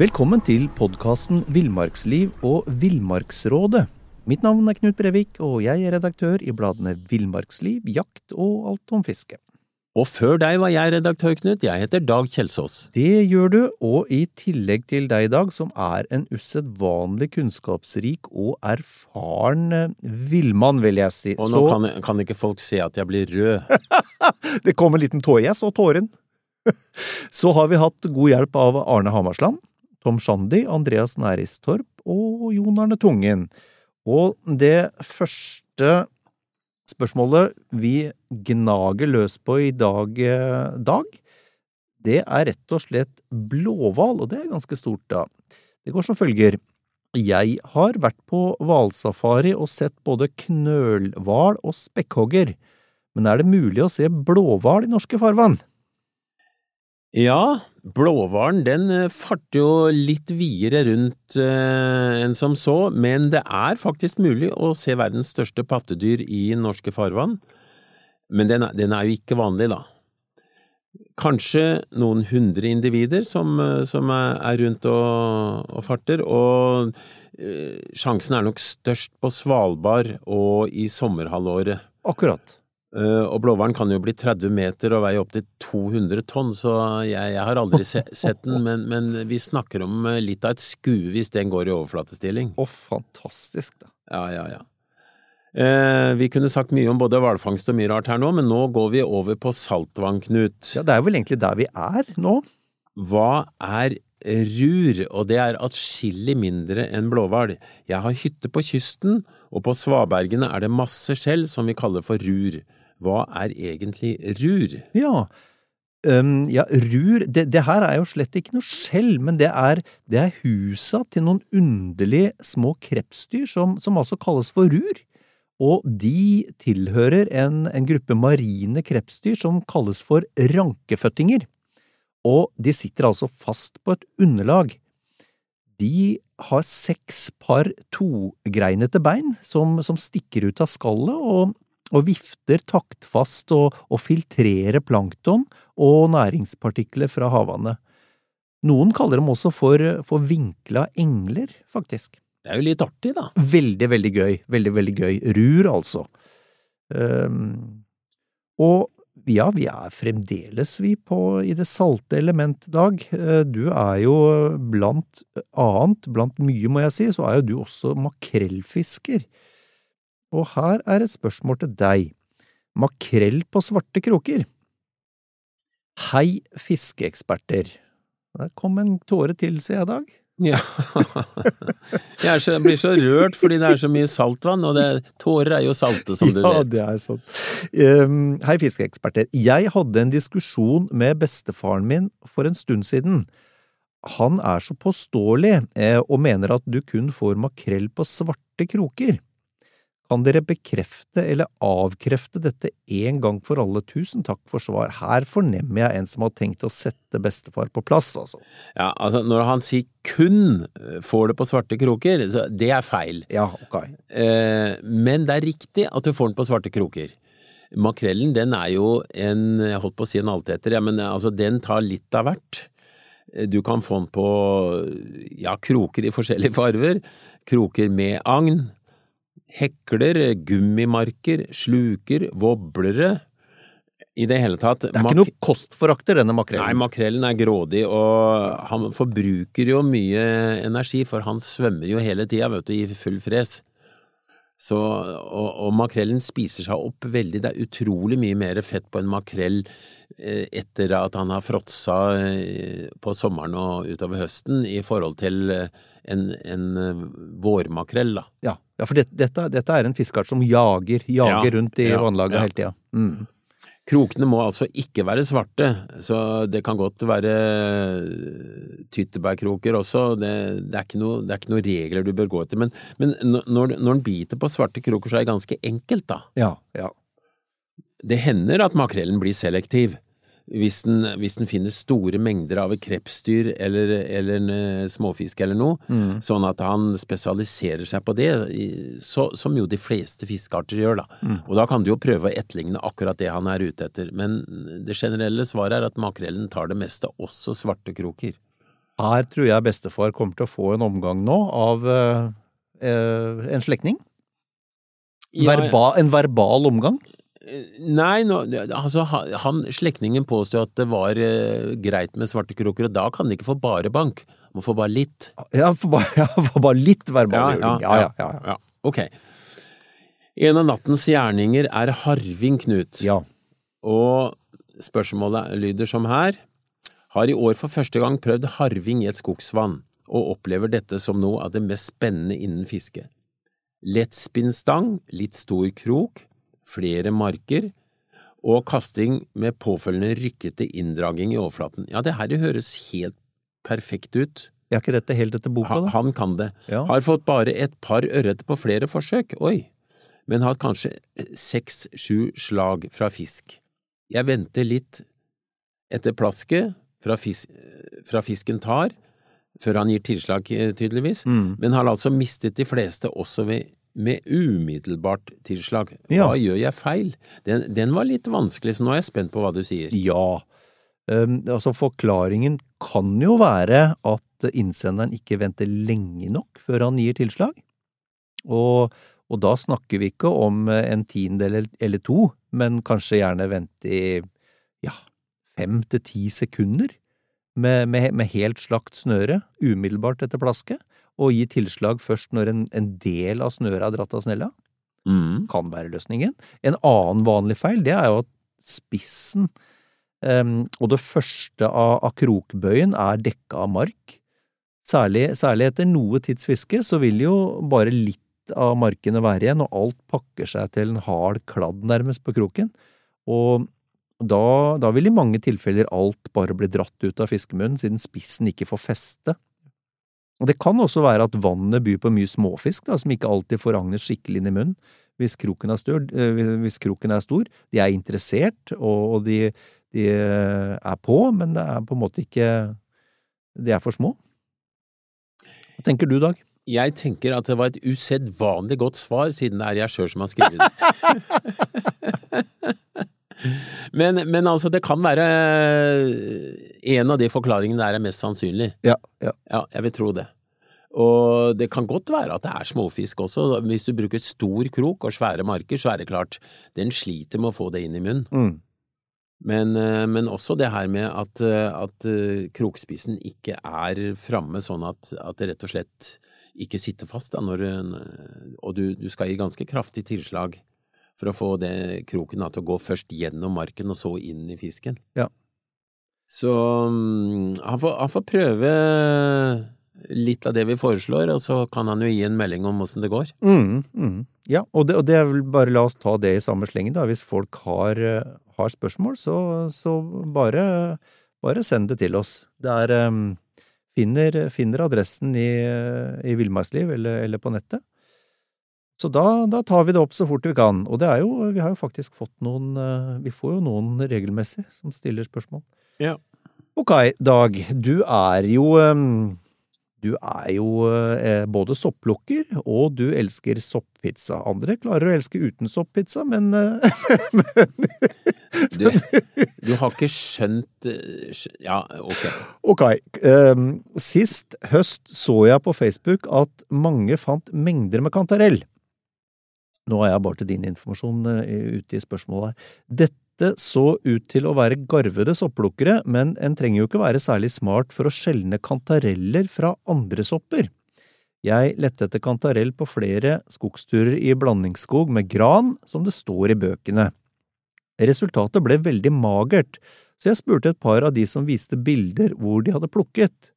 Velkommen til podkasten Villmarksliv og Villmarksrådet. Mitt navn er Knut Brevik, og jeg er redaktør i bladene Villmarksliv, Jakt og Alt om fiske. Og før deg var jeg redaktør, Knut. Jeg heter Dag Kjelsås. Det gjør du, og i tillegg til deg, Dag, som er en usedvanlig kunnskapsrik og erfaren eh, villmann, vil jeg si. Og nå kan, kan ikke folk se at jeg blir rød. det kom en liten tåre, jeg så tåren. Så har vi hatt god hjelp av Arne Hamarsland, Tom Shandy, Andreas Næristorp og Jon Arne Tungen. Og det første spørsmålet vi gnager løs på i dag, eh, Dag, det er rett og slett blåhval, og det er ganske stort, da. Det går som følger. Jeg har vært på hvalsafari og sett både knølhval og spekkhogger, men er det mulig å se blåhval i norske farvann? Ja, blåhvalen den eh, farter jo litt videre rundt eh, enn som så, men det er faktisk mulig å se verdens største pattedyr i norske farvann. Men den er, den er jo ikke vanlig, da. Kanskje noen hundre individer som, eh, som er rundt og, og farter, og eh, sjansen er nok størst på Svalbard og i sommerhalvåret. Akkurat. Uh, og blåhvalen kan jo bli 30 meter og veie opptil 200 tonn, så jeg, jeg har aldri se, sett den, men, men, vi snakker om uh, litt av et skue hvis den går i overflatestilling. Å, fantastisk, da. Ja, ja, ja. Eh, vi kunne sagt mye om både hvalfangst og mye rart her nå, men nå går vi over på saltvann, Knut. Ja, det er vel egentlig der vi er nå. Hva er rur, og det er atskillig mindre enn blåhval. Jeg har hytte på kysten, og på svabergene er det masse skjell som vi kaller for rur. Hva er egentlig rur? Ja, um, ja rur det, det, her er jo slett ikke noe skjell, men det er, det er husa til noen underlige små krepsdyr som, som altså kalles for rur. Og de tilhører en, en gruppe marine krepsdyr som kalles for rankeføttinger. Og de sitter altså fast på et underlag. De har seks par togreinete bein som, som stikker ut av skallet, og og vifter taktfast og, og filtrerer plankton og næringspartikler fra havvannet. Noen kaller dem også for, for vinkla engler, faktisk. Det er jo litt artig, da. Veldig, veldig gøy. Veldig, veldig gøy. Rur, altså. Um, og ja, vi er fremdeles, vi, på i det salte element, Dag. Eh, du er jo blant annet, blant mye, må jeg si, så er jo du også makrellfisker og her er et spørsmål til deg. Makrell på svarte kroker. Hei, fiskeeksperter. Der kom en tåre til, sier jeg, Dag. Ja, jeg, så, jeg, blir så rørt fordi det er så mye saltvann, og det, tårer er jo salte, som ja, du vet. Ja, det er sant. Um, hei, fiskeeksperter. Jeg hadde en diskusjon med bestefaren min for en stund siden. Han er så påståelig eh, og mener at du kun får makrell på svarte kroker. Kan dere bekrefte eller avkrefte dette en gang for alle? Tusen takk for svar. Her fornemmer jeg en som har tenkt å sette bestefar på plass, altså. Ja, altså når han sier kun eh, får det på svarte kroker, så det er feil. Ja, ok. Eh, men det er riktig at du får den på svarte kroker. Makrellen den er jo en, jeg holdt på å si en alteter, ja, men altså den tar litt av hvert. Du kan få den på ja, kroker i forskjellige farver, kroker med agn, hekler, gummimarker, sluker, voblere. I det hele tatt Det er ikke noe kostforakter, denne makrellen? Nei, makrellen er grådig, og han forbruker jo mye energi, for han svømmer jo hele tida, vet du, i full fres. Så, og, og, makrellen spiser seg opp veldig, det er utrolig mye mer fett på en makrell eh, etter at han har fråtsa eh, på sommeren og utover høsten, i forhold til eh, en, en vårmakrell, da. Ja, ja, for det, dette, dette, er en fiskeart som jager, jager ja, rundt i ja, vannlaget ja. hele tida. Mm. Krokene må altså ikke være svarte, så det kan godt være tyttebærkroker også. Det, det, er ikke noe, noen regler du bør gå etter. Men, men når, når den biter på svarte kroker, så er det ganske enkelt, da. Ja, ja. Det hender at makrellen blir selektiv hvis den, hvis den, finner store mengder av et krepsdyr eller, eller en uh, småfisk eller noe, mm. sånn at han spesialiserer seg på det, så, som jo de fleste fiskearter gjør, da. Mm. Og da kan du jo prøve å etterligne akkurat det han er ute etter, men det generelle svaret er at makrellen tar det meste, også svarte kroker. Her tror jeg bestefar kommer til å få en omgang nå av eh, eh, en slektning. Ja, Verba, en verbal omgang. Nei, nå, altså han, slektningen påstod at det var eh, greit med svarte kroker, og da kan de ikke få bare bank, Man får bare litt. Ja, får bare, ja, får bare litt verbal. Ja, ja, ja. ja. Ja, ok. En av nattens gjerninger er Harving Knut, ja. og spørsmålet lyder som her. Har i år for første gang prøvd harving i et skogsvann, og opplever dette som noe av det mest spennende innen fiske. Lettspinnstang, litt stor krok, flere marker, og kasting med påfølgende rykkete inndraging i overflaten. Ja, det her høres helt perfekt ut. Er ikke dette helt etter boka, da? han kan det. Ja. Har fått bare et par ørreter på flere forsøk, oi, men har kanskje seks–sju slag fra fisk. Jeg venter litt etter plasket fra, fis fra fisken tar, før han gir tilslag, eh, tydeligvis, Mm. men har altså mistet de fleste også ved, med umiddelbart tilslag. Ja. Hva gjør jeg feil? Den, den var litt vanskelig, så nå er jeg spent på hva du sier. Ja. Um, altså Forklaringen kan jo være at innsenderen ikke venter lenge nok før han gir tilslag. Og, og da snakker vi ikke om en tiendedel eller, eller to, men kanskje gjerne vente i ja, fem til ti sekunder med, med, med helt slakt snøre umiddelbart etter plasket, og gi tilslag først når en, en del av snøret er dratt av snella Mm. kan være løsningen. En annen vanlig feil, det er jo at spissen um, og det første av, av krokbøyen er dekka av mark. Særlig, særlig etter noe tids fiske så vil jo bare litt av markene være igjen, og alt pakker seg til en hard kladd nærmest på kroken. Og da, da vil i mange tilfeller alt bare bli dratt ut av fiskemunnen, siden spissen ikke får feste. Og Det kan også være at vannet byr på mye småfisk, da, som ikke alltid får agnet skikkelig inn i munnen hvis kroken er stor. eh, Hvis kroken er stor. De er interessert, og og de, de er på, men det er på en måte ikke De er for små. Hva tenker du, Dag? Jeg tenker at det var et usedvanlig godt svar, siden det er jeg sjøl som har skrevet det. men, men altså, det kan være en av de forklaringene der er mest sannsynlig. Ja, ja. Ja, jeg vil tro det. Og det kan godt være at det er småfisk også. Hvis du bruker stor krok og svære marker, så er det klart, den sliter med å få det inn i munnen. Mm. Men, eh, men også det her med at, eh, at eh, krokspissen ikke er framme sånn at, at det rett og slett ikke sitter fast, da, når, du- og du, du skal gi ganske kraftig tilslag for å få det kroken til å gå først gjennom marken og så inn i fisken. Ja. Så mm, han får, han får prøve litt av det vi foreslår, og så kan han jo gi en melding om åssen det går. Mm, mm. Ja, og det, og det bare la oss ta det i samme slengen, da. Hvis folk har, eh, har spørsmål, så, så bare, bare send det til oss. Det er um, finner, finner adressen i, i Villmarksliv eller, eller på nettet. Så da, da tar vi det opp så fort vi kan. Og det er jo, vi har jo faktisk fått noen eh, Vi får jo noen regelmessig som stiller spørsmål. Ja. Ok, Dag. Du er jo du er jo eh, både sopplukker, og du elsker soppizza. Andre klarer å elske uten soppizza, men men Du, du har ikke skjønt eh, Ja, ok. Ok. ehm, sist høst så jeg på Facebook at mange fant mengder med kantarell. Nå er jeg bare til din informasjon eh, ute i spørsmålet her. Dette så ut til å være garvede sopplukkere, men en trenger jo ikke være særlig smart for å skjelne kantareller fra andre sopper. Jeg lette etter kantarell på flere skogsturer i blandingsskog med gran, som det står i bøkene. Resultatet ble veldig magert, så jeg spurte et par av de som viste bilder hvor de hadde plukket.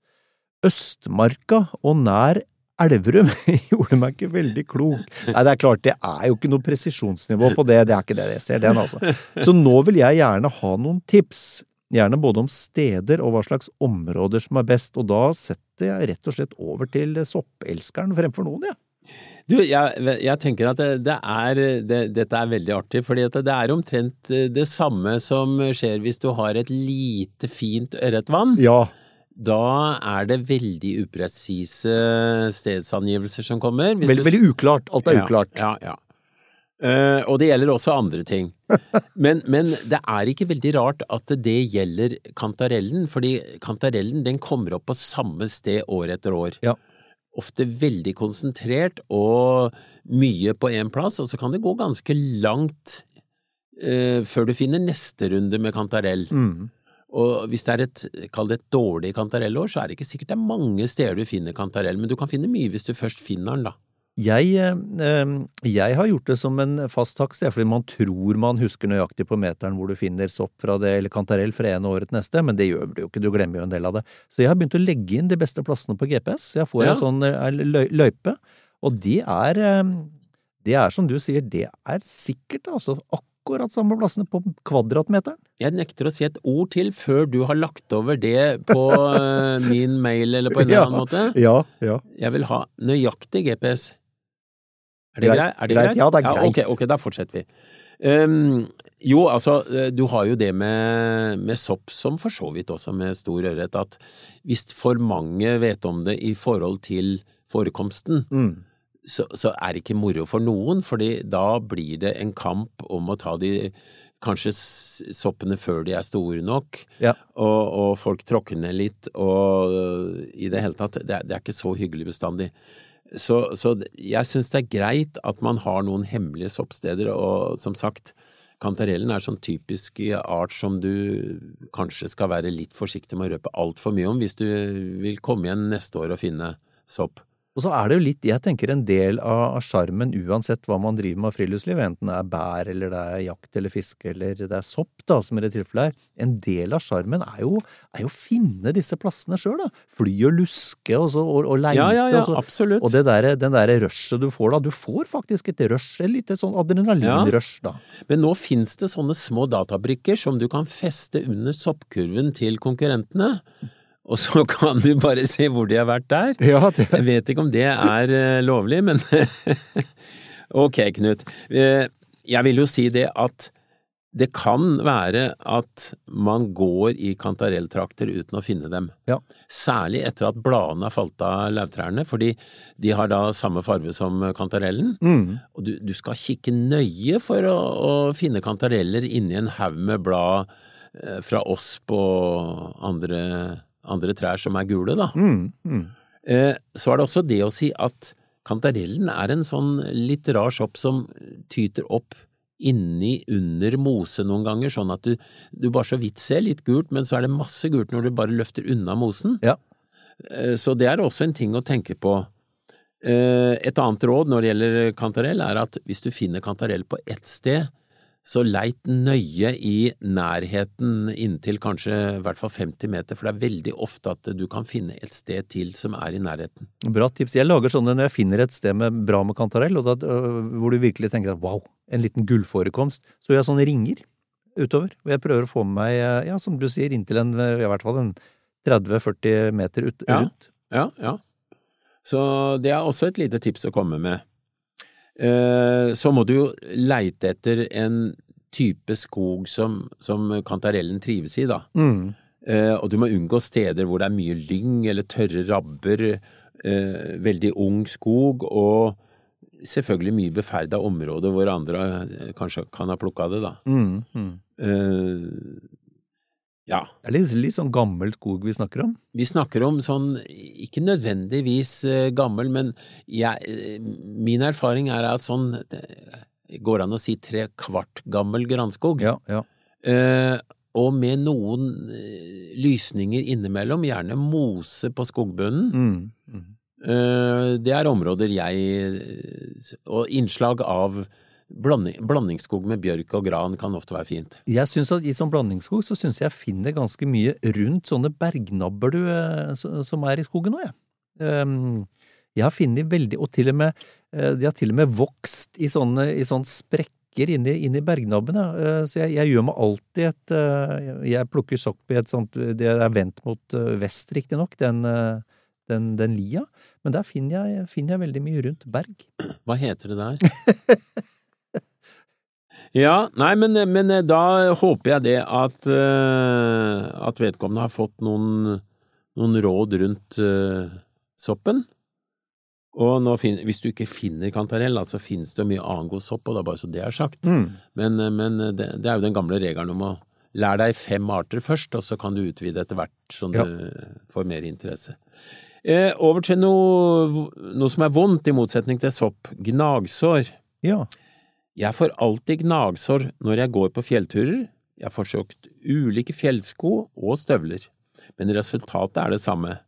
Østmarka og nær Elverum gjorde meg ikke veldig klok. Nei, det er klart, det er jo ikke noe presisjonsnivå på det, det er ikke det jeg ser, den altså. Så nå vil jeg gjerne ha noen tips, gjerne både om steder og hva slags områder som er best, og da setter jeg rett og slett over til soppelskeren fremfor noen, jeg. Ja. Du, jeg, jeg tenker at det, det er, det, dette er veldig artig, fordi at det er omtrent eh, det samme som skjer hvis du har et lite, fint ørretvann. ja. Da er det veldig upresise stedsangivelser som kommer. Hvis Veldig, du- veldig uklart. Alt er Ja, uklart. Ja, ja. Uh, og det gjelder også andre ting. Men, men, det er ikke veldig rart at det gjelder kantarellen, fordi kantarellen den kommer opp på samme sted år etter år. Ja. Ofte veldig konsentrert og mye på én plass, og så kan det gå ganske langt uh, før du finner neste runde med kantarell. Mm. Og hvis det er et, kall det et dårlig kantarellår, så er det ikke sikkert det er mange steder du finner kantarell, men du kan finne mye hvis du først finner den, da. Jeg, eh, jeg har gjort det som en fast takst, fordi man tror man husker nøyaktig på meteren hvor du finner sopp fra det, eller kantarell fra ene året til neste, men det gjør du jo ikke, du glemmer jo en del av det. Så jeg har begynt å legge inn de beste plassene på GPS, så jeg får Ja. en sånn eh, løype, og det er, eh, det er som du sier, det er sikkert altså akkurat samme plassene på kvadratmeteren. Jeg nekter å si et ord til før du har lagt over det på eh, min mail eller på en eller annen måte. Ja, ja. Jeg vil ha nøyaktig GPS. Er det Greit, greit? Er det greit. Ja, det er greit. ok, ok, da fortsetter vi. Um, jo, altså, eh, du har jo det med, med sopp, som for så vidt også med stor ørret, at hvis for mange vet om det i forhold til forekomsten, Mm. Så, så er det ikke moro for noen, fordi da blir det en kamp om å ta de kanskje soppene før de er store nok, Ja. og, og folk tråkker ned litt, og i det hele tatt, det er, det er ikke så hyggelig bestandig. Så, så jeg syns det er greit at man har noen hemmelige soppsteder, og som sagt, kantarellen er sånn typisk art som du kanskje skal være litt forsiktig med å røpe altfor mye om hvis du vil komme igjen neste år og finne sopp. Og så er det jo litt, jeg tenker en del av sjarmen uansett hva man driver med av friluftsliv, enten det er bær eller det er jakt eller fiske eller det er sopp, da, som i det tilfellet her, en del av sjarmen er, jo- er jo å finne disse plassene sjøl, da. Fly og luske og, så, og, og leite. Ja, ja, ja, og så, absolutt. og det der, den derre rushet du får da, du får faktisk et rush, et lite sånn adrenalinrush da. Men nå finnes det sånne små databrikker som du kan feste under soppkurven til konkurrentene, og så kan du bare se hvor de har vært der. Ja, det, Jeg vet ikke om det er eh, lovlig, men ok, Knut. Eh, Jeg vil jo si det at det kan være at man går i kantarelltrakter uten å finne dem. Ja. Særlig etter at bladene har falt av lauvtrærne, fordi de har da samme farge som kantarellen. mm, Og du, du skal kikke nøye for å, å finne kantareller inni en haug med blad eh, fra osp og andre, andre trær som er gule, da. mm, mm. Eh, så er det også det å si at kantarellen er en sånn litt rar sopp som tyter opp inni under mose noen ganger, sånn at du, du bare så vidt ser litt gult, men så er det masse gult når du bare løfter unna mosen. Ja. Eh, Så det er også en ting å tenke på. Eh, Et annet råd når det gjelder kantarell, er at hvis du finner kantarell på ett sted, så leit nøye i nærheten inntil kanskje i hvert fall 50 meter, for det er veldig ofte at du kan finne et sted til som er i nærheten. Bra tips. Jeg lager sånne når jeg finner et sted med bra med kantarell, og da, øh, hvor du virkelig tenker at wow, en liten gullforekomst, så gjør jeg sånne ringer utover. Og jeg prøver å få med meg, øh, ja, som du sier, inntil en, øh, i hvert fall en 30-40 meter ut, Ja. rundt. Ja, ja. Så det er også et lite tips å komme med. Eh, Så må du jo leite etter en type skog som, som kantarellen trives i, da. Mm. Eh, Og du må unngå steder hvor det er mye lyng eller tørre rabber, eh, veldig ung skog og selvfølgelig mye beferda områder hvor andre kanskje kan ha plukka det, da. Mm. Mm. Ja, Det er litt, litt sånn gammel skog vi snakker om. vi snakker om sånn, ikke nødvendigvis eh, gammel, men jeg, eh, min erfaring er at sånn det går an å si tre kvart gammel granskog. Ja, ja. Eh, og med noen eh, lysninger innimellom, gjerne mose på skogbunnen. Mm. Mm. Eh, det er områder jeg Og innslag av blanding, blandingsskog med bjørk og gran kan ofte være fint. Jeg synes at I sånn blandingsskog så syns jeg jeg finner ganske mye rundt sånne bergnabber du, eh, som er i skogen nå, jeg. Um, jeg har funnet veldig, og til og med, eh, de har til og med vokst i sånne, i sånne sprekker inni, inni bergnabbene. Eh, Så jeg, jeg gjør meg alltid et Jeg plukker sopp i et sånt Det er vendt mot vest, riktignok, den, den, den lia. Men der finner jeg, finner jeg veldig mye rundt berg. Hva heter det der? ja, nei, men, men da håper jeg det at, uh, at vedkommende har fått noen, noen råd rundt uh, soppen. Og nå fin hvis du ikke finner kantarell, så finnes det mye annen god sopp, og det er bare så det er sagt. Mm. Men, men det, det, er jo den gamle regelen om å lære deg fem arter først, og så kan du utvide etter hvert sånn Ja. du får mer interesse. Eh, over til noe, noe som er vondt, i motsetning til sopp. Gnagsår. Ja. Jeg får alltid gnagsår når jeg går på fjellturer. Jeg har forsøkt ulike fjellsko og støvler, men resultatet er det samme.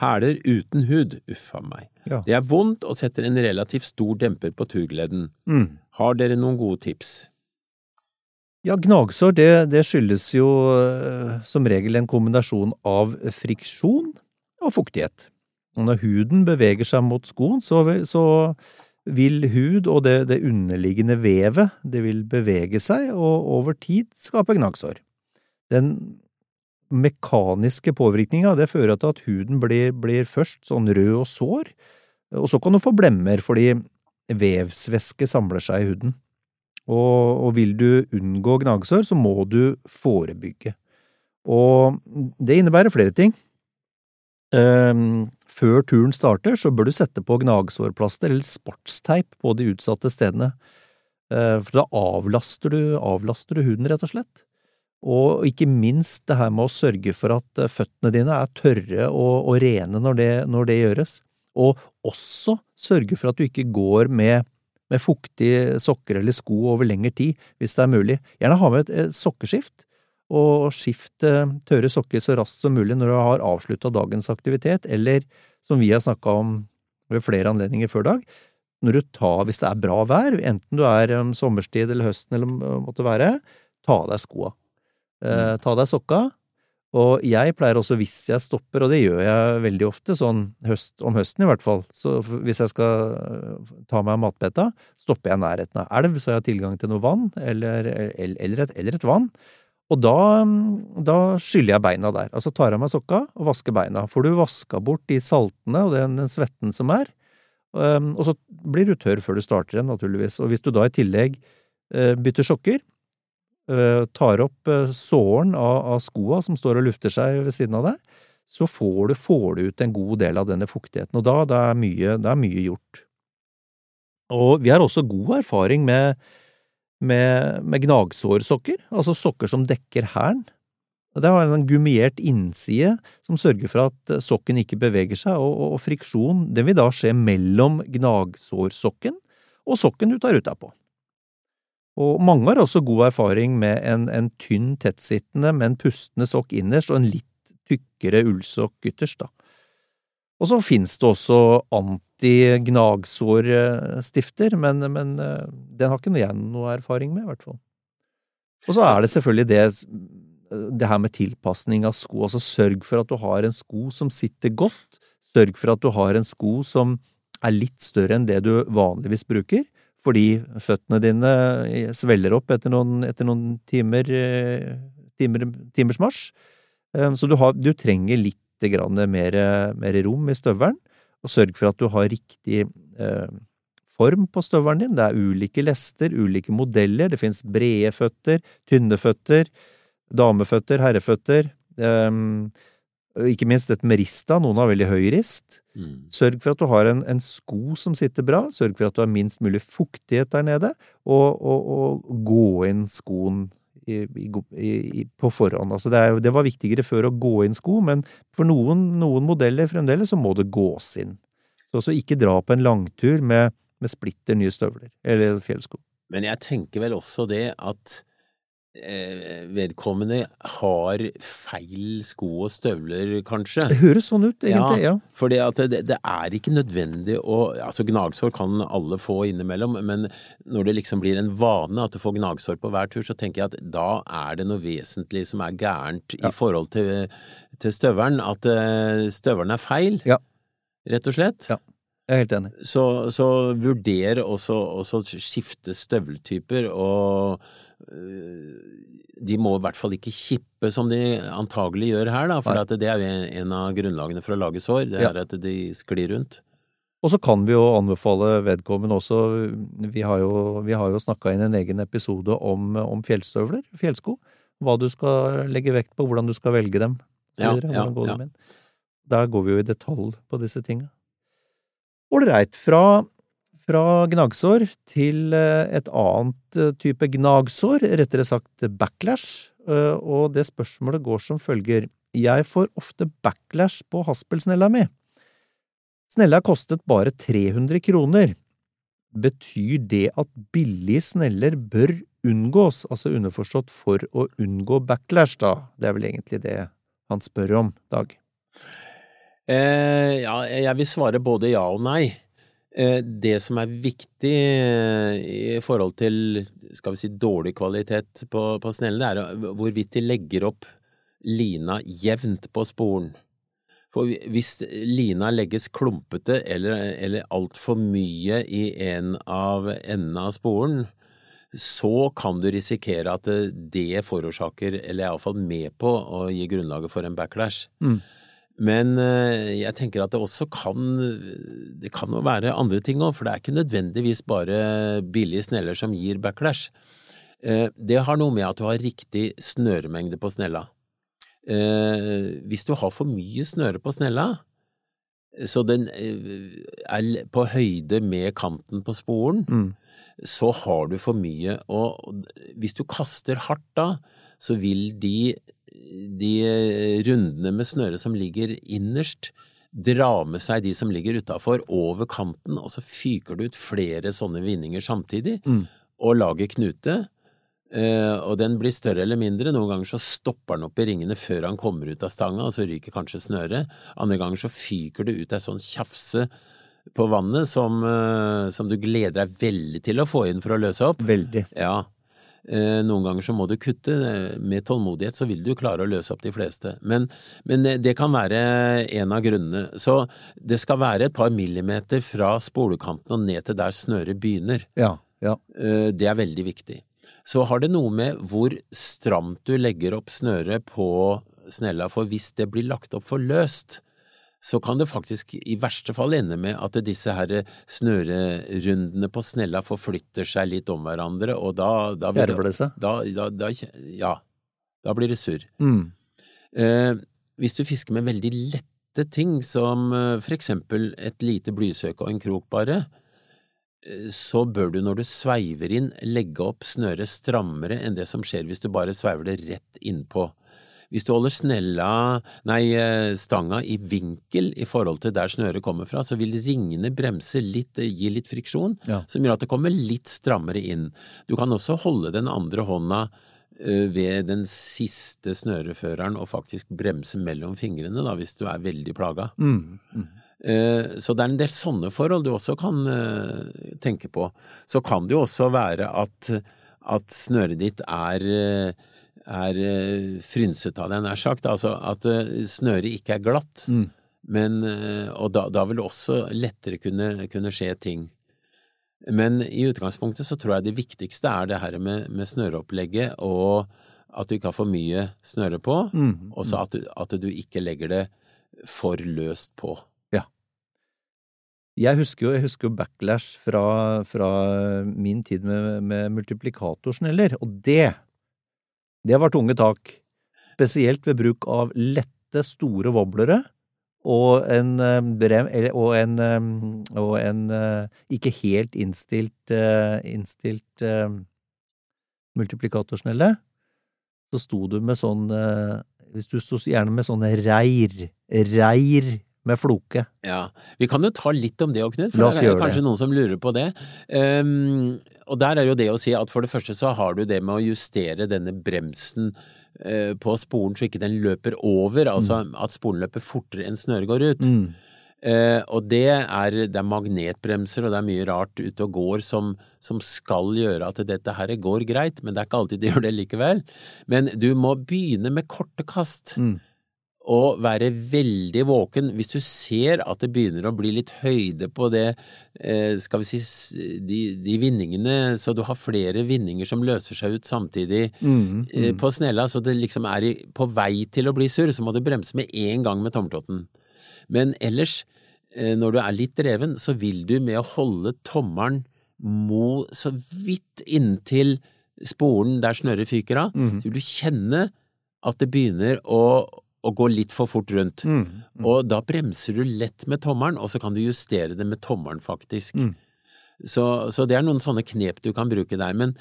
Hæler uten hud, uff a meg. Ja. Det er vondt og setter en relativt stor demper på turgleden. Mm. Har dere noen gode tips? Ja, gnagsår det, det skyldes jo eh, som regel en kombinasjon av friksjon og fuktighet. Og når huden beveger seg mot skoen, så, så vil hud og det, det underliggende vevet det vil bevege seg, og over tid skape gnagsår. Den mekaniske påvirkninga fører til at huden blir, blir først sånn rød og sår, og så kan du få blemmer fordi vevsvæske samler seg i huden. Og, og vil du unngå gnagsår, så må du forebygge. Og det innebærer flere ting. Ehm, før turen starter, så bør du sette på gnagsårplaster eller sportsteip på de utsatte stedene. Eh, For da avlaster du, avlaster du huden, rett og slett. Og ikke minst det her med å sørge for at eh, føttene dine er tørre og, og rene når det, når det gjøres. Og også sørge for at du ikke går med, med fuktige sokker eller sko over lengre tid, hvis det er mulig. Gjerne ha med et, sokkeskift, og skift eh, tørre sokker så raskt som mulig når du har avslutta dagens aktivitet, eller som vi har snakka om ved flere anledninger før dag, når du tar, hvis det er bra vær, enten du er um, sommerstid eller høsten eller uh, måtte være, ta av deg skoa. Eh, ta av deg sokka. Og jeg pleier også, hvis jeg stopper, og det gjør jeg veldig ofte, sånn høst, om høsten i hvert fall, så hvis jeg skal uh, ta meg matbeta, stopper jeg nærheten av elv, så jeg har tilgang til noe vann, eller, eller, et, eller et vann. Og da, da skyller jeg beina der. Altså tar av meg sokka og vasker beina. Får du vaska bort de saltene og den, den svetten som er, og så blir du tørr før du starter igjen, naturligvis. Og hvis du da i tillegg uh, bytter sokker, uh, tar opp uh, sålen av, av skoa som står og lufter seg ved siden av deg, så får du, får du ut en god del av denne fuktigheten. Og da, da er mye, det er mye gjort. Og vi har også god erfaring med med, med gnagsårsokker, altså sokker som dekker hælen. Det har en gummiert innside som sørger for at sokken ikke beveger seg, og, og, friksjon den vil da skje mellom gnagsårsokken og sokken du tar ruta på. Og mange har også god erfaring med en, en tynn, tettsittende, men pustende sokk innerst og en litt tykkere ullsokk ytterst, da. Og så finnes det også anti-gnagsårstifter, men, men eh, den har ikke jeg noe erfaring med, i hvert fall. Og så er det selvfølgelig det, det her med tilpasning av sko, altså sørg for at du har en sko som sitter godt, sørg for at du har en sko som er litt større enn det du vanligvis bruker, fordi føttene dine svelger opp etter noen, etter noen timer, eh, timer, timers marsj. Eh, Så du, har, du trenger litt mer, mer rom i støvelen, og sørg for at du har riktig eh, form på støvelen din. Det er ulike lester, ulike modeller, det finnes brede føtter, tynne føtter, dameføtter, herreføtter, eh, ikke minst et med rista, noen har veldig høy rist. Mm. Sørg for at du har en, en sko som sitter bra, sørg for at du har minst mulig fuktighet der nede, og, og, og gå inn skoen i, i, på forhånd. Altså det, er, det var viktigere før å gå inn sko, men for noen, noen modeller fremdeles så må det gås inn. Så, også ikke dra på en langtur med, med splitter nye støvler, eller fjellsko. Men jeg tenker vel også det at vedkommende har feil sko og støvler, kanskje. Det høres sånn ut, egentlig, ja. Fordi For det, det er ikke nødvendig å Altså, gnagsår kan alle få innimellom, men når det liksom blir en vane at du får gnagsår på hver tur, så tenker jeg at da er det noe vesentlig som er gærent Ja. i forhold til, til støvelen. At eh, støvelen er feil, Ja. rett og slett. Ja. Jeg er helt enig. Så, så vurder også, å skifte støveltyper, og de må i hvert fall ikke kippe som de antagelig gjør her, da, for at det er jo en, en av grunnlagene for å lage sår, det Ja. er at de sklir rundt. Og så kan vi jo anbefale vedkommende også Vi har jo, vi har jo snakka inn en egen episode om, om fjellstøvler, fjellsko. Hva du skal legge vekt på, hvordan du skal velge dem. Ja, videre, ja, hvordan går ja. det med. Der går vi jo i detalj på disse tinga. Ålreit. Fra, fra gnagsår til eh, et annet eh, type gnagsår, rettere sagt backlash, Eh, og det spørsmålet går som følger. Jeg får ofte backlash på haspelsnella mi. Snella kostet bare 300 kroner. Betyr det at billige sneller bør unngås, altså underforstått for å unngå backlash, da? Det er vel egentlig det han spør om, Dag? Eh, ja, jeg vil svare både ja og nei. Eh, det som er viktig eh, i forhold til skal vi si, dårlig kvalitet på, på snellene, er hvorvidt de legger opp lina jevnt på sporen. For hvis lina legges klumpete eller, eller altfor mye i en av endene av sporen, så kan du risikere at det forårsaker, eller er iallfall med på å gi grunnlaget for en backlash. Mm. Men eh, jeg tenker at det også kan Det kan jo være andre ting òg, for det er ikke nødvendigvis bare billige sneller som gir backlash. Eh, det har noe med at du har riktig snøremengde på snella. Eh, hvis du har for mye snøre på snella, så den er på høyde med kanten på sporen, mm. så har du for mye, og hvis du kaster hardt da, så vil de de eh, rundene med snøre som ligger innerst, dra med seg de som ligger utafor, over kanten, og så fyker du ut flere sånne vinninger samtidig, mm. og lager knute. Uh, og den blir større eller mindre. Noen ganger så stopper den opp i ringene før han kommer ut av stanga, og så ryker kanskje snøret. Andre ganger så fyker det ut ei sånn tjafse på vannet som, uh, som, du gleder deg veldig til å få inn for å løse opp. Veldig. Ja, Eh, noen ganger så må du kutte. Eh, med tålmodighet så vil du klare å løse opp de fleste. Men, men, eh, det kan være en av grunnene. Så det skal være et par millimeter fra spolekanten og ned til der snøret begynner. Ja, ja. Det er veldig viktig. Så har det noe med hvor stramt du legger opp snøret på snella, for hvis det blir lagt opp for løst, så kan det faktisk i verste fall ende med at disse her snørerundene på snella forflytter seg litt om hverandre, og da da, det seg? Da, da, da, ja, da blir det surr. Mm. Eh, hvis du fisker med veldig lette ting, som eh, for eksempel et lite blysøke og en krok bare, eh, så bør du når du sveiver inn, legge opp snøret strammere enn det som skjer hvis du bare sveiver det rett innpå. Hvis du holder snella, nei, eh, stanga i vinkel i forhold til der snøret kommer fra, så vil ringene bremse litt, eh, gi litt friksjon, ja. som gjør at det kommer litt strammere inn. Du kan også holde den andre hånda eh, ved den siste snøreføreren og faktisk bremse mellom fingrene da, hvis du er veldig plaga. Mm. Mm. Så det er en del sånne forhold du også kan tenke på. Så kan det jo også være at, at snøret ditt er er frynset av jeg nær sagt. Altså at eh, snøret ikke er glatt. Mm. Men, eh, og da, da, vil det også lettere kunne, kunne, skje ting. Men i utgangspunktet så tror jeg det viktigste er det her med, med snøreopplegget og at du ikke har for mye snøre på, mm. og så at, at, du ikke legger det for løst på. Ja. Jeg husker jo, jeg husker jo backlash fra, fra min tid med, med multiplikatorsneller, og det det var tunge tak, spesielt ved bruk av lette, store wobblere og en, eh, brem, og en, eh, og en eh, ikke helt innstilt, innstilt multiplikatorsnelle. Så sto du med sånn Hvis du sto gjerne med sånne reir, reir med floke. Ja, Vi kan jo ta litt om det òg, Knut, for det er kanskje det. noen som lurer på det. Um, og der er jo det å si at for det første så har du det med å justere denne bremsen uh, på sporen så ikke den løper over, altså mm. at sporen løper fortere enn snøret går ut. Mm. Uh, og det er, det er, magnetbremser og det er mye rart ute og går som, som, skal gjøre at dette her går greit, men det er ikke alltid det gjør det likevel. Men du må begynne med korte kast. Mm å være veldig våken hvis du ser at det begynner å bli litt høyde på det, eh, skal vi si, de, de vindingene, så du har flere vinninger som løser seg ut samtidig mm, eh, mm. på snella, så det liksom er på vei til å bli surr, så må du bremse med en gang med tommeltotten. Men ellers, eh, når du er litt dreven, så vil du med å holde tommelen mo så vidt inntil sporen der snørret fyker av, mm. så vil du kjenne at det begynner å å gå litt for fort rundt. Mm. Mm. Og da bremser du lett med tommelen, og så kan du justere det med tommelen, faktisk. Mm. Så, så det er noen sånne knep du kan bruke der, men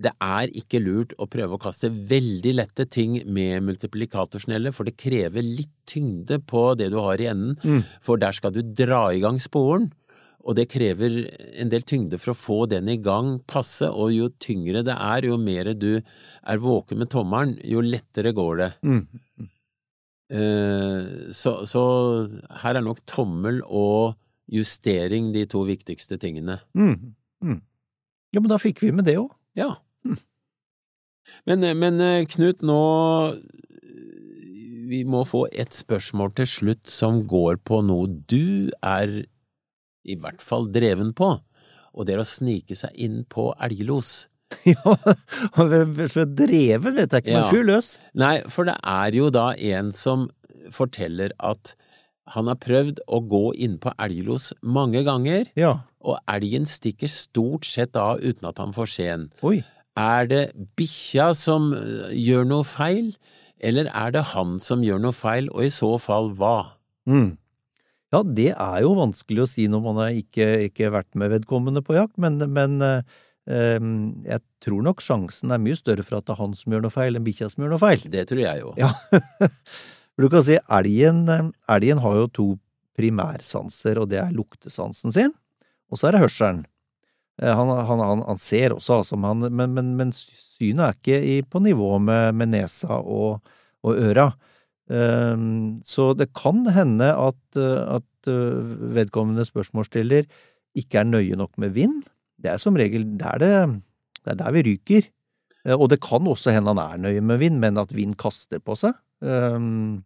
det er ikke lurt å prøve å kaste veldig lette ting med multiplikatorsnelle, for det krever litt tyngde på det du har i enden, Mm. for der skal du dra i gang sporen. Og det krever en del tyngde for å få den i gang passe, og jo tyngre det er, jo mer du er våken med tommelen, jo lettere går det. Mm. Eh, Så, så her er nok tommel og justering de to viktigste tingene. Mm. Mm. Ja, men da fikk vi med det òg. Ja. Men, men eh, Knut, nå Vi må få et spørsmål til slutt som går på noe du er i hvert fall dreven på, og det er å snike seg inn på elglos. Ja, for dreven vet jeg ikke, men fyr løs. Nei, for det er jo da en som forteller at han har prøvd å gå inn på elglos mange ganger, Ja. og elgen stikker stort sett av uten at han får se en. Oi. Er det bikkja som øh, gjør noe feil, eller er det han som gjør noe feil, og i så fall hva? Mm. Ja, det er jo vanskelig å si når man har ikke, ikke vært med vedkommende på jakt, men, men eh, jeg tror nok sjansen er mye større for at det er han som gjør noe feil, enn bikkja som gjør noe feil. Det tror jeg jo. Ja. Du kan si elgen, eh, elgen har jo to primærsanser, og det er luktesansen sin, og så er det hørselen. Eh, Han, han, han, han ser også, altså, men, han- men, men, men synet er ikke i, på nivå med, med nesa og, og øra. Ehm, Så det kan hende at, at eh, vedkommende spørsmålsstiller ikke er nøye nok med vind. Det er som regel der det, det er der vi ryker. Eh, Og det kan også hende han er nøye med vind, men at vind kaster på seg. Um...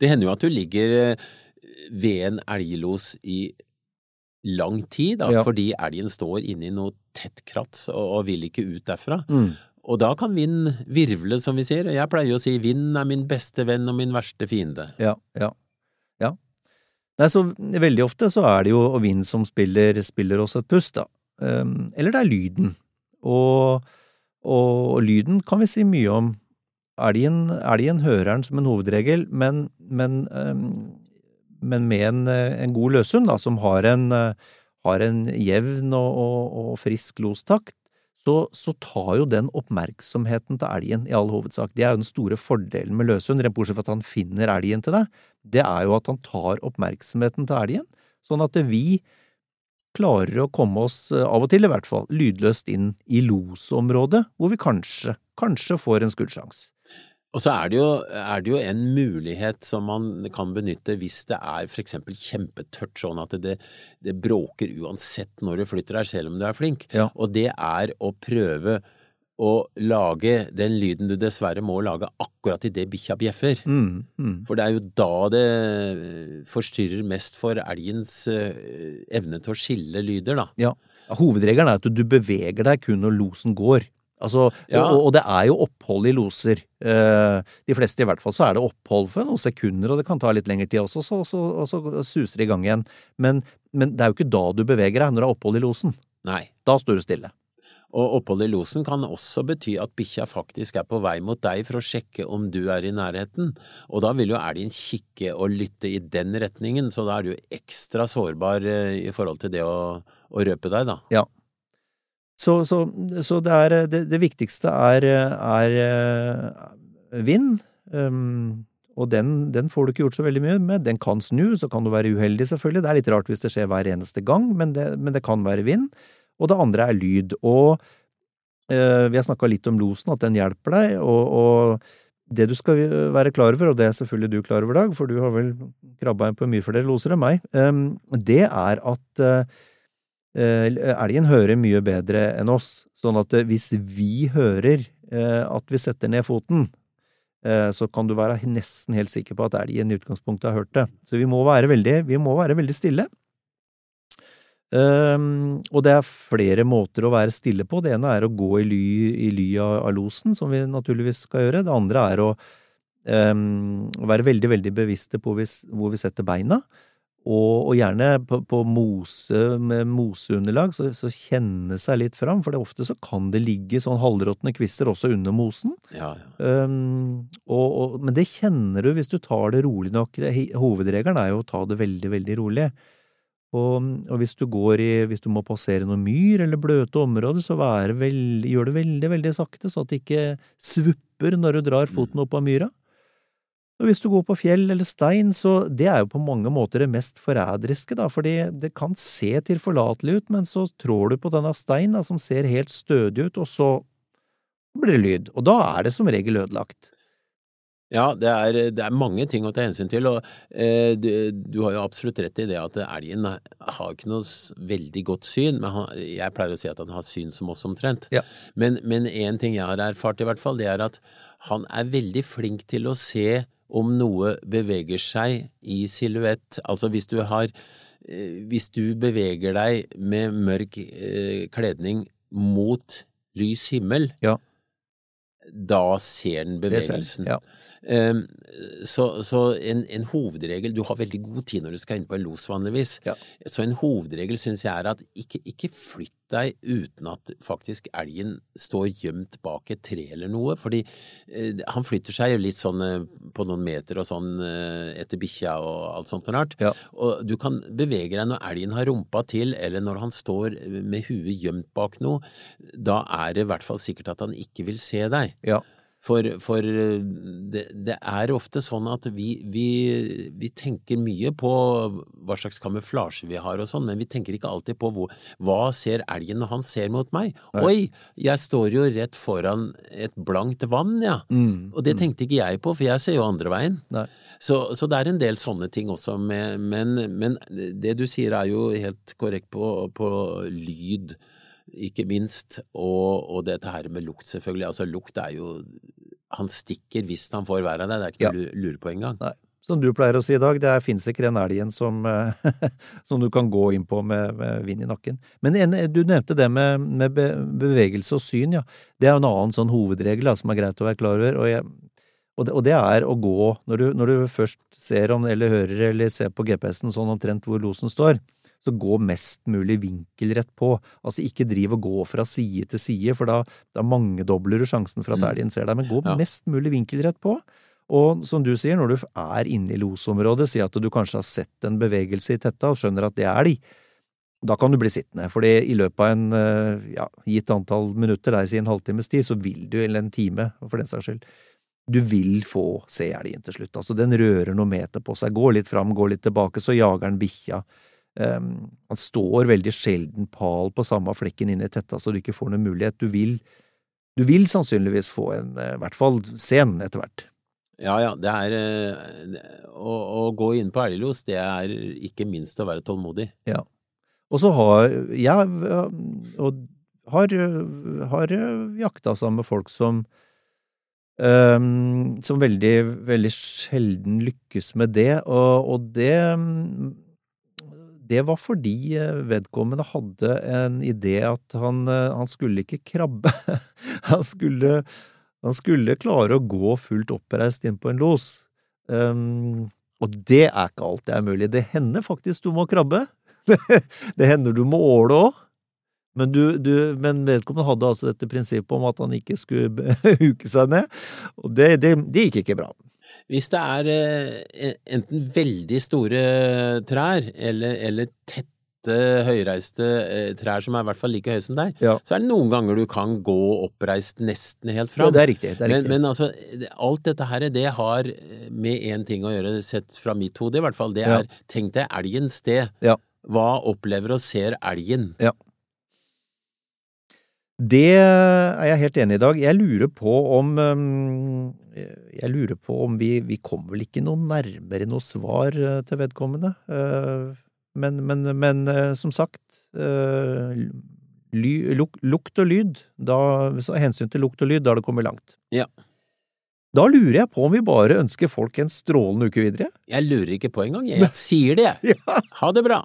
Det hender jo at du ligger øh, ved en elglos i lang tid, da, Ja. fordi elgen står inne i noe tett krats og, vil ikke ut derfra. mm. Og da kan vind virvle, som vi sier. Jeg pleier å si vind er min beste venn og min verste fiende. Ja, ja. Nei, så veldig ofte så er det jo vind som spiller, spiller oss et pust, da. Ehm, eller det er lyden. Og, og, lyden kan vi si mye om. Elgen, det hører den som en hovedregel, men, men, ehm, men med en, en god løshund, da, som har en, har en jevn og, og, og frisk lostakt, så, så tar jo den oppmerksomheten til elgen i all hovedsak. Det er jo den store fordelen med løshund, rent bortsett fra at han finner elgen til deg. Det er jo at han tar oppmerksomheten til elgen, sånn at vi klarer å komme oss, eh, av og til i hvert fall, lydløst inn i losområdet, hvor vi kanskje, kanskje får en skuddsjanse. Og så er det, jo, er det jo en mulighet som man kan benytte hvis det er for eksempel kjempetørt, sånn at det, det bråker uansett når du flytter deg, selv om du er flink. Ja. Og det er å prøve å lage den lyden du dessverre må lage akkurat idet bikkja bjeffer. Mm, mm. For det er jo da det forstyrrer mest for elgens eh, evne til å skille lyder, da. Ja. Hovedregelen er at du beveger deg kun når losen går. Altså, Ja. og, og det er jo opphold i loser. Eh, de fleste i hvert fall så er det opphold for noen sekunder, og det kan ta litt lengre tid også, så, så, og så suser det i gang igjen. Men, men det er jo ikke da du beveger deg, når det er opphold i losen. Nei. Da står du stille. Og opphold i losen kan også bety at bikkja faktisk er på vei mot deg for å sjekke om du er i nærheten, og da vil jo elgen kikke og lytte i den retningen, så da er du ekstra sårbar eh, i forhold til det å, å røpe deg, da. Ja. Så, så, så det, er, det, det viktigste er, er eh, vind, um, og den, den får du ikke gjort så veldig mye med. Den kan snu, så kan du være uheldig, selvfølgelig. Det er litt rart hvis det skjer hver eneste gang, men det, men det kan være vind. Og det andre er lyd. Og eh, vi har snakka litt om losen, at den hjelper deg, og, og det du skal være klar over, og det er selvfølgelig du klar over, Dag, for du har vel krabba inn på mye flere loser enn meg, um, det er at eh, Eh, Elgen hører mye bedre enn oss, sånn at eh, hvis vi hører eh, at vi setter ned foten, eh, så kan du være nesten helt sikker på at elgen i utgangspunktet har hørt det. Så vi må være veldig, vi må være veldig stille. Og det er flere måter å være stille på. Det ene er å gå i ly, i ly av, av losen, som vi naturligvis skal gjøre. Det andre er å um, være veldig, veldig bevisste på hvor vi setter beina. Og, og gjerne på, på mose med moseunderlag, så, så kjenne seg litt fram, for det ofte så kan det ligge sånn halvråtne kvister også under mosen. Ja, ja. Um, og, og, men det kjenner du hvis du tar det rolig nok. Hovedregelen er jo å ta det veldig, veldig rolig. Og, hvis du går i, hvis du må passere noen myr eller bløte områder, så veld, gjør det veldig, veldig sakte, så at det ikke svupper når du drar foten opp av myra. Og hvis du går på fjell eller stein, så det er jo på mange måter det mest forræderiske, da, fordi det kan se tilforlatelig ut, men så trår du på denne steinen da, som ser helt stødig ut, og så blir det lyd, og da er det som regel ødelagt. Ja, det er, det er, mange ting å ta hensyn til, og eh, du, du, har jo absolutt rett i det at elgen har ikke noe veldig godt syn, men han, jeg pleier å si at han har syn som oss omtrent. Ja. Men én ting jeg har erfart i hvert fall, det er at han er veldig flink til å se om noe beveger seg i silhuett. Altså hvis du har eh, Hvis du beveger deg med mørk eh, kledning mot lys himmel, ja da ser den bevegelsen. Ja. Um, så, så en, en, hovedregel Du har veldig god tid når du skal inn på en los, vanligvis. Ja. Så en hovedregel syns jeg er at ikke, ikke flytt deg uten at faktisk elgen står gjemt bak et tre eller noe. Fordi eh, han flytter seg jo litt sånn eh, på noen meter og sånn eh, etter bikkja og alt sånt og rart. Ja. Og du kan bevege deg når elgen har rumpa til, eller når han står med huet gjemt bak noe. Da er det i hvert fall sikkert at han ikke vil se deg. Ja. For, for det, det, er ofte sånn at vi, vi, vi, tenker mye på hva slags kamuflasje vi har og sånn, men vi tenker ikke alltid på hvor, hva ser elgen når han ser mot meg. Nei. Oi, jeg står jo rett foran et blankt vann, ja. Mm, og det mm. tenkte ikke jeg på, for jeg ser jo andre veien. Så, så, det er en del sånne ting også, med, men, men, det du sier er jo helt korrekt på, på lyd ikke minst, og, og, dette her med lukt, selvfølgelig. Altså, lukt er jo Han stikker hvis han får være der, det er ikke noe ja. å lure på engang. Som du pleier å si i dag, det fins ikke den elgen som, som, du kan gå inn på med, med vind i nakken. Men en, du nevnte det med, med, bevegelse og syn, ja. Det er en annen sånn hovedregel da, som er greit å være klar over. og jeg og det, og det, er å gå, når du, når du først ser om, eller hører eller ser på GPS-en sånn omtrent hvor losen står, så gå mest mulig vinkelrett på. Altså ikke driv og gå fra side til side, for da, da mangedobler du sjansen for at elgen mm. ser deg, men gå ja. mest mulig vinkelrett på. Og som du sier, når du er inne i losområdet, si at du kanskje har sett en bevegelse i tetta og skjønner at det er de, da kan du bli sittende, for i løpet av en eh, ja, gitt antall minutter, der si en halvtimes tid, så vil du, eller en time for den saks skyld, du vil få se elgen til slutt. Altså, den rører noen meter på seg, går litt fram, går litt tilbake, så jager den bikkja. Um, han står veldig sjelden pal på samme flekken inne i tetta, så du ikke får noen mulighet. Du vil, du vil sannsynligvis få en, eh, i hvert fall sen, etter hvert. Ja, ja, det er eh, å, å gå inn på elglos, det er ikke minst å være tålmodig. Ja. Og så har jeg og har, har jakta sammen med folk som um, som veldig, veldig sjelden lykkes med det, og, og det det var fordi eh, vedkommende hadde en idé at han, eh, han skulle ikke krabbe. Han skulle, han skulle, klare å gå fullt oppreist inn på en los. Um, og det er ikke alt det er mulig. Det hender faktisk du må krabbe. det hender du må åle òg. Men, du, du, men, vedkommende hadde altså dette prinsippet om at han ikke skulle huke seg ned, og det, det, det gikk ikke bra. Hvis det er eh, enten veldig store trær eller, eller tette, høyreiste eh, trær som er i hvert fall like høye som deg, ja. så er det noen ganger du kan gå oppreist nesten helt fram. Ja, det er riktig. Det er riktig. Men, men, altså, alt dette her, det har med én ting å gjøre, sett fra mitt hode i hvert fall. Det er, ja. tenk deg elgens sted. Ja. Hva opplever og ser elgen? Ja. Det er jeg helt enig i i dag. Jeg lurer på om Jeg lurer på om vi, vi kommer vel ikke noe nærmere noe svar eh, til vedkommende. Eh, men, men, men eh, som sagt ly, luk, Lukt og lyd. Da, hensyn til lukt og lyd, da har det kommet langt. Ja. Da lurer jeg på om vi bare ønsker folk en strålende uke videre? Jeg lurer ikke på engang. Jeg sier det, jeg. Ja. Ha det bra.